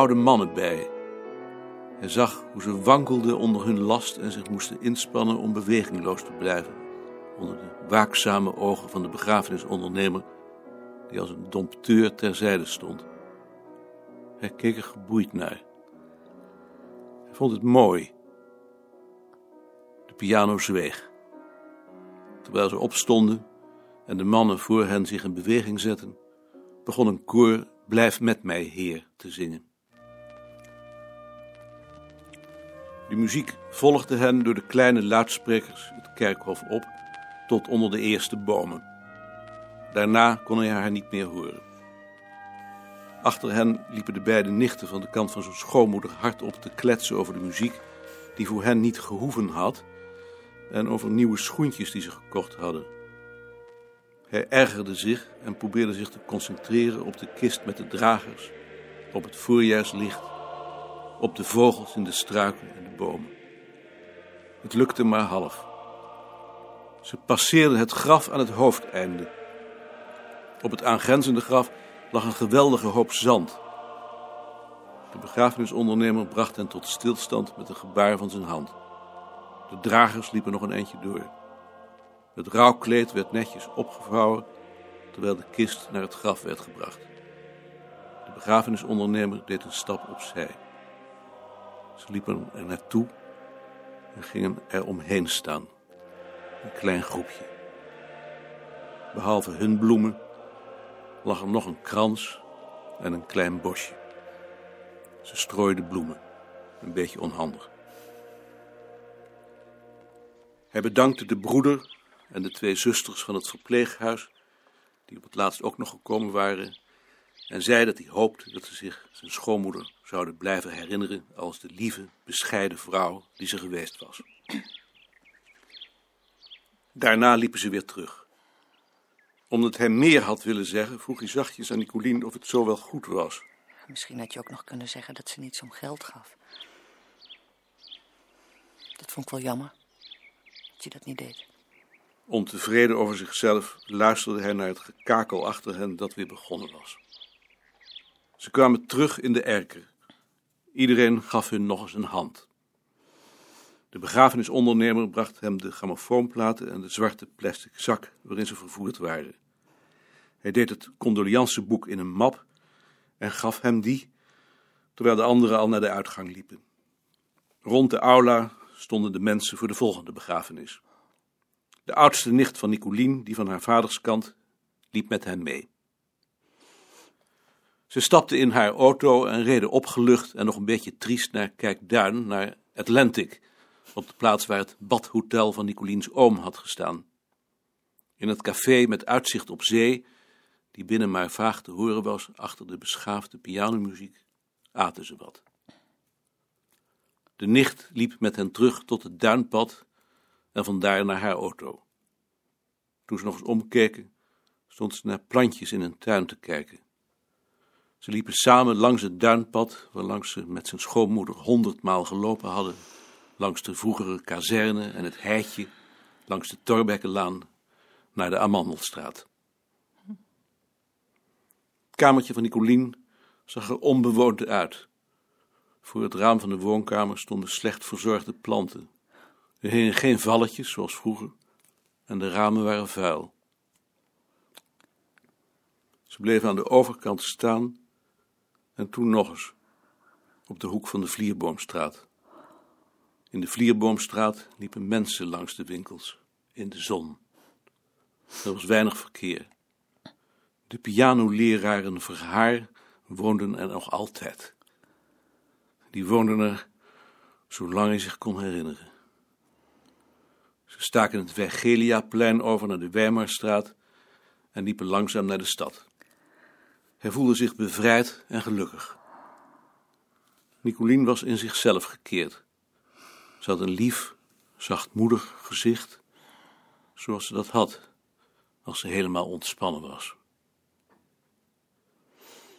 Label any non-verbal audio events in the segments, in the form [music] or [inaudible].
oude mannen bij. Hij zag hoe ze wankelden onder hun last en zich moesten inspannen om bewegingloos te blijven. Onder de waakzame ogen van de begrafenisondernemer, die als een dompteur terzijde stond. Hij keek er geboeid naar. Hij vond het mooi. De piano zweeg. Terwijl ze opstonden en de mannen voor hen zich in beweging zetten, begon een koor Blijf met mij, Heer, te zingen. De muziek volgde hen door de kleine luidsprekers het kerkhof op tot onder de eerste bomen. Daarna kon hij haar niet meer horen. Achter hen liepen de beide nichten van de kant van zijn schoonmoeder hardop te kletsen over de muziek die voor hen niet gehoeven had en over nieuwe schoentjes die ze gekocht hadden. Hij ergerde zich en probeerde zich te concentreren op de kist met de dragers, op het voorjaarslicht, op de vogels in de struiken en de bomen. Het lukte maar half. Ze passeerden het graf aan het hoofdeinde. Op het aangrenzende graf lag een geweldige hoop zand. De begrafenisondernemer bracht hen tot stilstand met een gebaar van zijn hand. De dragers liepen nog een eindje door. Het rouwkleed werd netjes opgevouwen, terwijl de kist naar het graf werd gebracht. De begrafenisondernemer deed een stap opzij. Ze liepen er naartoe en gingen er omheen staan. Een klein groepje. Behalve hun bloemen lag er nog een krans en een klein bosje. Ze strooide bloemen, een beetje onhandig. Hij bedankte de broeder en de twee zusters van het verpleeghuis, die op het laatst ook nog gekomen waren, en zei dat hij hoopte dat ze zich zijn schoonmoeder zouden blijven herinneren als de lieve, bescheiden vrouw die ze geweest was. Daarna liepen ze weer terug. Omdat hij meer had willen zeggen, vroeg hij zachtjes aan Nicolien of het zo wel goed was. Misschien had je ook nog kunnen zeggen dat ze niets om geld gaf. Dat vond ik wel jammer, dat je dat niet deed. Ontevreden over zichzelf luisterde hij naar het gekakel achter hen dat weer begonnen was. Ze kwamen terug in de erker. Iedereen gaf hun nog eens een hand. De begrafenisondernemer bracht hem de grammofoonplaten en de zwarte plastic zak waarin ze vervoerd waren. Hij deed het condolianceboek in een map en gaf hem die, terwijl de anderen al naar de uitgang liepen. Rond de aula stonden de mensen voor de volgende begrafenis. De oudste nicht van Nicolien, die van haar vaders kant, liep met hen mee. Ze stapten in haar auto en reden opgelucht en nog een beetje triest naar Kijkduin, naar Atlantic, op de plaats waar het badhotel van Nicoliens oom had gestaan. In het café met uitzicht op zee, die binnen maar vaag te horen was achter de beschaafde pianomuziek, aten ze wat. De nicht liep met hen terug tot het duinpad en vandaar naar haar auto. Toen ze nog eens omkeken, stond ze naar plantjes in een tuin te kijken. Ze liepen samen langs het duinpad, waarlangs ze met zijn schoonmoeder honderdmaal gelopen hadden, langs de vroegere kazerne en het heitje, langs de Torbekkenlaan, naar de Amandelstraat. Het kamertje van Nicolien zag er onbewoond uit. Voor het raam van de woonkamer stonden slecht verzorgde planten. Er hingen geen valletjes zoals vroeger en de ramen waren vuil. Ze bleven aan de overkant staan en toen nog eens, op de hoek van de Vlierboomstraat. In de Vlierboomstraat liepen mensen langs de winkels, in de zon. Er was weinig verkeer. De pianoleraren Verhaar woonden er nog altijd. Die woonden er zolang hij zich kon herinneren. Ze staken het Vergeliaplein over naar de Weimarstraat en liepen langzaam naar de stad. Hij voelde zich bevrijd en gelukkig. Nicolien was in zichzelf gekeerd. Ze had een lief, zachtmoedig gezicht, zoals ze dat had als ze helemaal ontspannen was.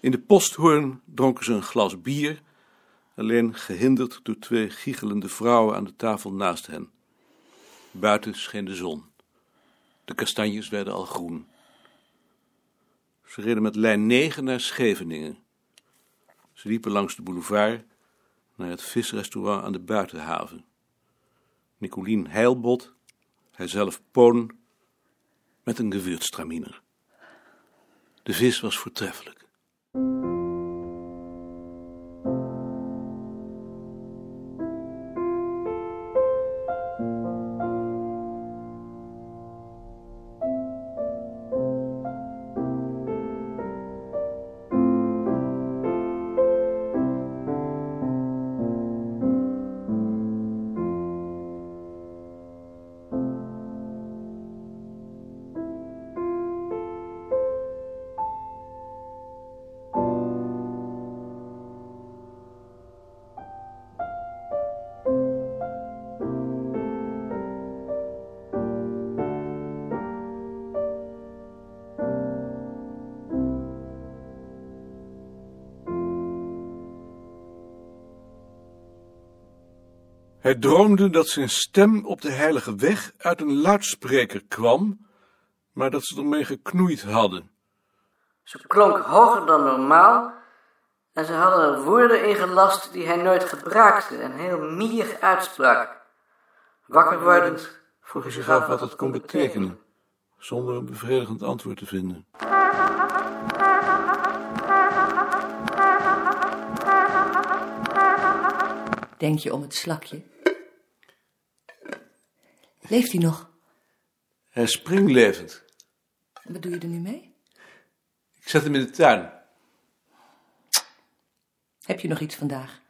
In de posthoorn dronken ze een glas bier, alleen gehinderd door twee giechelende vrouwen aan de tafel naast hen. Buiten scheen de zon. De kastanjes werden al groen. Ze reden met lijn 9 naar Scheveningen. Ze liepen langs de boulevard naar het visrestaurant aan de buitenhaven. Nicolien Heilbot, hijzelf Poon, met een gewürztraminer. De vis was voortreffelijk. Hij droomde dat zijn stem op de heilige weg uit een luidspreker kwam, maar dat ze ermee geknoeid hadden. Ze klonk hoger dan normaal en ze hadden er woorden in gelast die hij nooit gebruikte en heel mier uitsprak. Wakker wordend vroeg hij zich af wat het kon betekenen, zonder een bevredigend antwoord te vinden. Denk je om het slakje? Leeft hij nog? Hij is springlevend. Wat doe je er nu mee? Ik zet hem in de tuin. Heb je nog iets vandaag?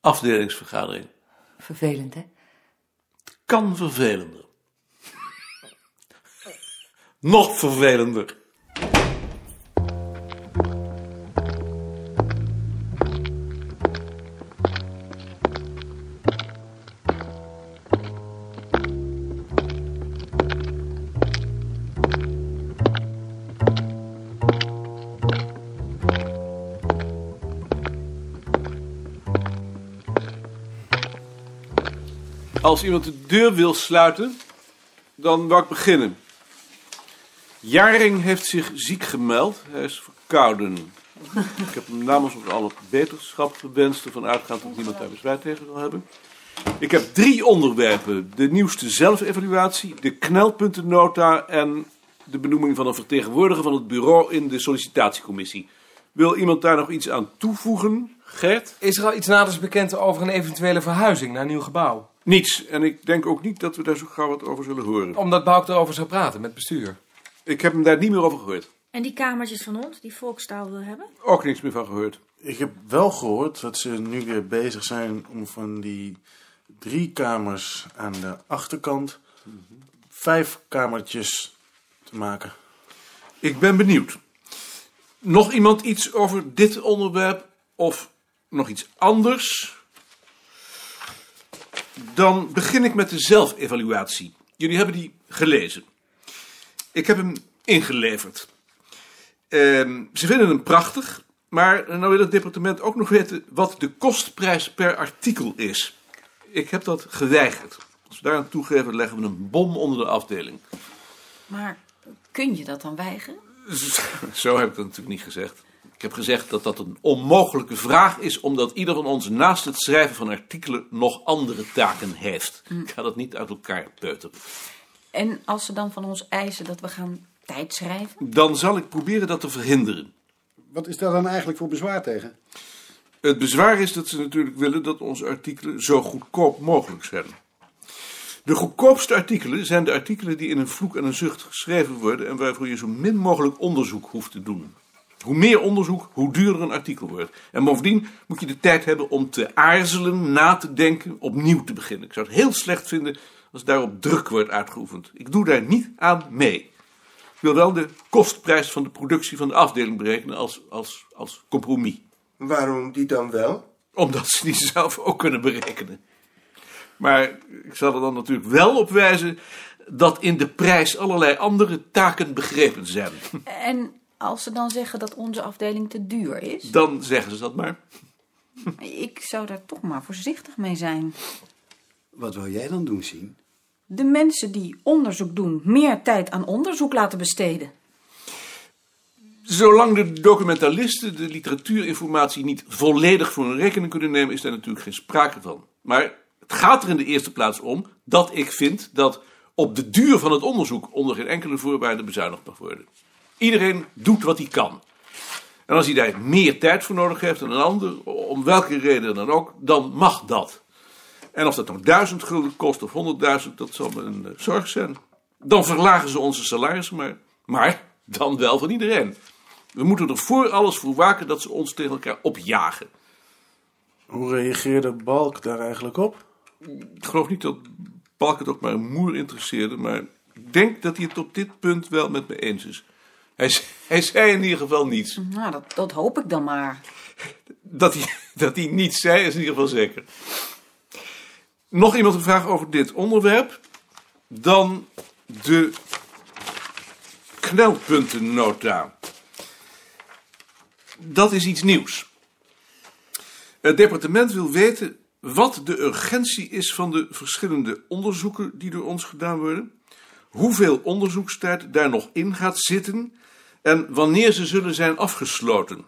Afdelingsvergadering. Vervelend, hè? Kan vervelender. [laughs] Nog vervelender. Als iemand de deur wil sluiten, dan wou ik beginnen. Jaring heeft zich ziek gemeld. Hij is verkouden. Ik heb hem namens ons alle beterschap gewenst, ervan uitgaand dat niemand daar bezwaar tegen zal hebben. Ik heb drie onderwerpen. De nieuwste zelfevaluatie, de knelpuntennota en de benoeming van een vertegenwoordiger van het bureau in de sollicitatiecommissie. Wil iemand daar nog iets aan toevoegen? Gert? Is er al iets naders bekend over een eventuele verhuizing naar nieuw gebouw? Niets. En ik denk ook niet dat we daar zo gauw wat over zullen horen. Omdat Bouk erover zou praten met bestuur. Ik heb hem daar niet meer over gehoord. En die kamertjes van ons, die volkstaal wil hebben? Ook niks meer van gehoord. Ik heb wel gehoord dat ze nu weer bezig zijn om van die drie kamers aan de achterkant vijf kamertjes te maken. Ik ben benieuwd. Nog iemand iets over dit onderwerp of nog iets anders? Dan begin ik met de zelfevaluatie. Jullie hebben die gelezen. Ik heb hem ingeleverd. Ehm, ze vinden hem prachtig, maar nou wil het departement ook nog weten wat de kostprijs per artikel is. Ik heb dat geweigerd. Als we daaraan toegeven, leggen we een bom onder de afdeling. Maar kun je dat dan weigeren? [laughs] Zo heb ik dat natuurlijk niet gezegd. Ik heb gezegd dat dat een onmogelijke vraag is, omdat ieder van ons naast het schrijven van artikelen nog andere taken heeft. Ik ga dat niet uit elkaar peuteren. En als ze dan van ons eisen dat we gaan tijdschrijven? Dan zal ik proberen dat te verhinderen. Wat is daar dan eigenlijk voor bezwaar tegen? Het bezwaar is dat ze natuurlijk willen dat onze artikelen zo goedkoop mogelijk zijn. De goedkoopste artikelen zijn de artikelen die in een vloek en een zucht geschreven worden en waarvoor je zo min mogelijk onderzoek hoeft te doen. Hoe meer onderzoek, hoe duurder een artikel wordt. En bovendien moet je de tijd hebben om te aarzelen, na te denken, opnieuw te beginnen. Ik zou het heel slecht vinden als daarop druk wordt uitgeoefend. Ik doe daar niet aan mee. Ik wil wel de kostprijs van de productie van de afdeling berekenen als, als, als compromis. Waarom die dan wel? Omdat ze die zelf ook kunnen berekenen. Maar ik zal er dan natuurlijk wel op wijzen dat in de prijs allerlei andere taken begrepen zijn. En als ze dan zeggen dat onze afdeling te duur is? Dan zeggen ze dat maar. Ik zou daar toch maar voorzichtig mee zijn. Wat wil jij dan doen, zien? De mensen die onderzoek doen meer tijd aan onderzoek laten besteden. Zolang de documentalisten de literatuurinformatie niet volledig voor hun rekening kunnen nemen, is daar natuurlijk geen sprake van. Maar het gaat er in de eerste plaats om dat ik vind dat op de duur van het onderzoek onder geen enkele voorwaarde bezuinigd mag worden. Iedereen doet wat hij kan. En als hij daar meer tijd voor nodig heeft dan een ander, om welke reden dan ook, dan mag dat. En of dat nou duizend gulden kost of honderdduizend, dat zal een eh, zorg zijn. Dan verlagen ze onze salarissen maar. Maar dan wel van iedereen. We moeten er voor alles voor waken dat ze ons tegen elkaar opjagen. Hoe reageerde Balk daar eigenlijk op? Ik geloof niet dat Balk het ook maar een moer interesseerde, maar ik denk dat hij het op dit punt wel met me eens is. Hij, zei in ieder geval niets. Nou, dat, dat hoop ik dan maar. Dat hij, dat hij niets zei is in ieder geval zeker. Nog iemand een vraag over dit onderwerp? Dan de knelpuntennota. Dat is iets nieuws. Het departement wil weten wat de urgentie is van de verschillende onderzoeken die door ons gedaan worden, hoeveel onderzoekstijd daar nog in gaat zitten en wanneer ze zullen zijn afgesloten.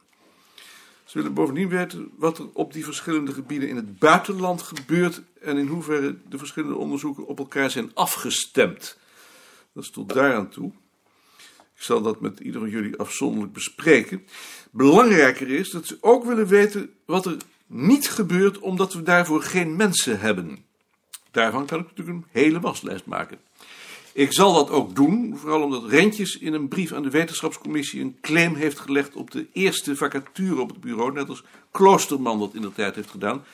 Ze willen bovendien weten wat er op die verschillende gebieden in het buitenland gebeurt en in hoeverre de verschillende onderzoeken op elkaar zijn afgestemd. Dat is tot daaraan toe. Ik zal dat met ieder van jullie afzonderlijk bespreken. Belangrijker is dat ze ook willen weten wat er niet gebeurt omdat we daarvoor geen mensen hebben. Daarvan kan ik natuurlijk een hele waslijst maken. Ik zal dat ook doen, vooral omdat Rentjes in een brief aan de wetenschapscommissie een claim heeft gelegd op de eerste vacature op het bureau, net als Kloosterman dat in de tijd heeft gedaan.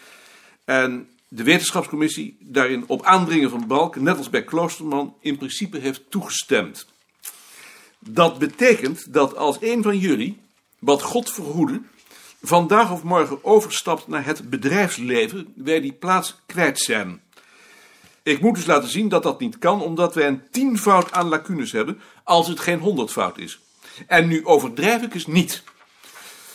En de wetenschapscommissie daarin op aandringen van Balk, net als bij Kloosterman, in principe heeft toegestemd. Dat betekent dat als een van jullie, wat God verhoede, vandaag of morgen overstapt naar het bedrijfsleven, wij die plaats kwijt zijn. Ik moet dus laten zien dat dat niet kan, omdat wij een tienvoud aan lacunes hebben, als het geen honderdvoud is. En nu overdrijf ik eens niet.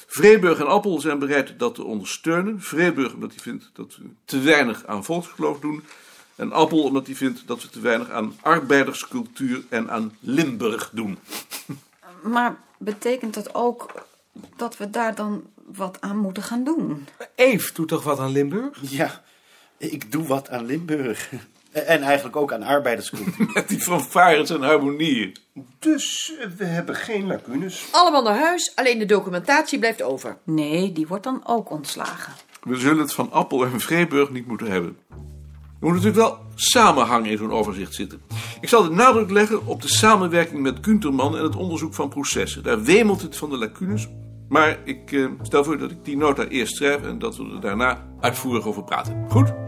Vreeburg en Appel zijn bereid dat te ondersteunen. Vreeburg omdat hij vindt dat we te weinig aan volksgeloof doen. En Appel omdat hij vindt dat we te weinig aan arbeiderscultuur en aan Limburg doen. [laughs] Maar betekent dat ook dat we daar dan wat aan moeten gaan doen? Eve doet toch wat aan Limburg? Ja, ik doe wat aan Limburg. En eigenlijk ook aan arbeiderscultuur. [laughs] Met die fanfares en harmonieën. Dus eh, we hebben geen lacunes. Allemaal naar huis, alleen de documentatie blijft over. Nee, die wordt dan ook ontslagen. We zullen het van Appel en Vreeburg niet moeten hebben. Er moet natuurlijk wel samenhang in zo'n overzicht zitten. Ik zal de nadruk leggen op de samenwerking met Kunterman en het onderzoek van processen. Daar wemelt het van de lacunes. Maar ik eh, stel voor dat ik die nota eerst schrijf en dat we er daarna uitvoerig over praten. Goed?